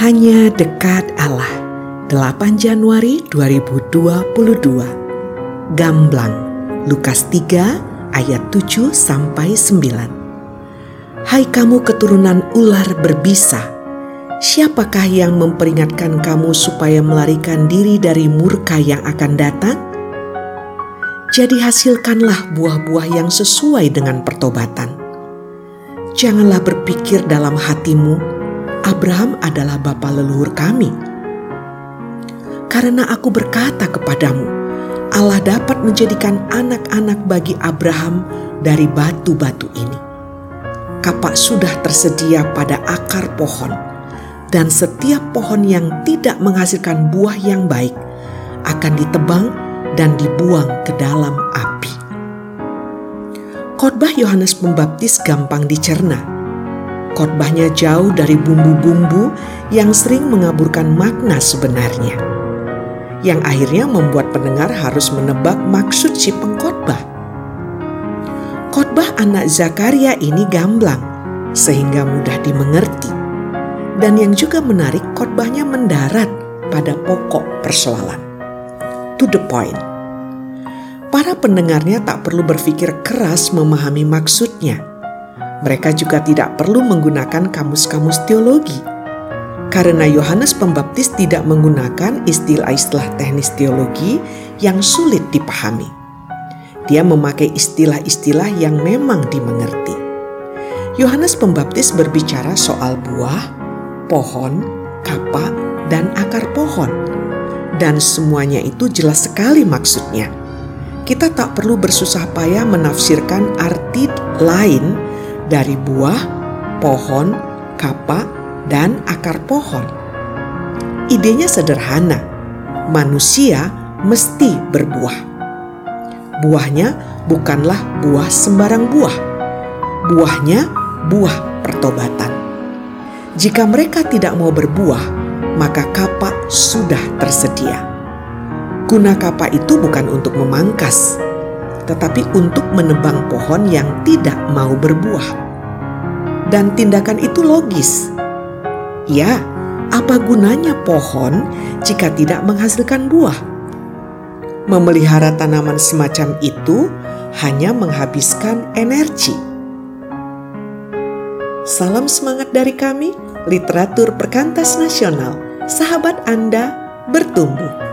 Hanya dekat Allah. 8 Januari 2022. Gamblang. Lukas 3 ayat 7 sampai 9. Hai kamu keturunan ular berbisa, siapakah yang memperingatkan kamu supaya melarikan diri dari murka yang akan datang? Jadi hasilkanlah buah-buah yang sesuai dengan pertobatan. Janganlah berpikir dalam hatimu, Abraham adalah bapa leluhur kami. Karena aku berkata kepadamu, Allah dapat menjadikan anak-anak bagi Abraham dari batu-batu ini. Kapak sudah tersedia pada akar pohon, dan setiap pohon yang tidak menghasilkan buah yang baik akan ditebang dan dibuang ke dalam api. Khotbah Yohanes Pembaptis gampang dicerna. Khotbahnya jauh dari bumbu-bumbu yang sering mengaburkan makna sebenarnya. Yang akhirnya membuat pendengar harus menebak maksud si pengkhotbah. Khotbah anak Zakaria ini gamblang sehingga mudah dimengerti. Dan yang juga menarik khotbahnya mendarat pada pokok persoalan to the point. Para pendengarnya tak perlu berpikir keras memahami maksudnya. Mereka juga tidak perlu menggunakan kamus-kamus teologi. Karena Yohanes Pembaptis tidak menggunakan istilah-istilah teknis teologi yang sulit dipahami. Dia memakai istilah-istilah yang memang dimengerti. Yohanes Pembaptis berbicara soal buah, pohon, kapak, dan akar pohon dan semuanya itu jelas sekali maksudnya. Kita tak perlu bersusah payah menafsirkan arti lain dari buah, pohon, kapak, dan akar pohon. Idenya sederhana, manusia mesti berbuah. Buahnya bukanlah buah sembarang buah. Buahnya buah pertobatan. Jika mereka tidak mau berbuah, maka kapak sudah tersedia. Guna kapak itu bukan untuk memangkas, tetapi untuk menebang pohon yang tidak mau berbuah. Dan tindakan itu logis. Ya, apa gunanya pohon jika tidak menghasilkan buah? Memelihara tanaman semacam itu hanya menghabiskan energi. Salam semangat dari kami literatur perkantas nasional, sahabat Anda bertumbuh.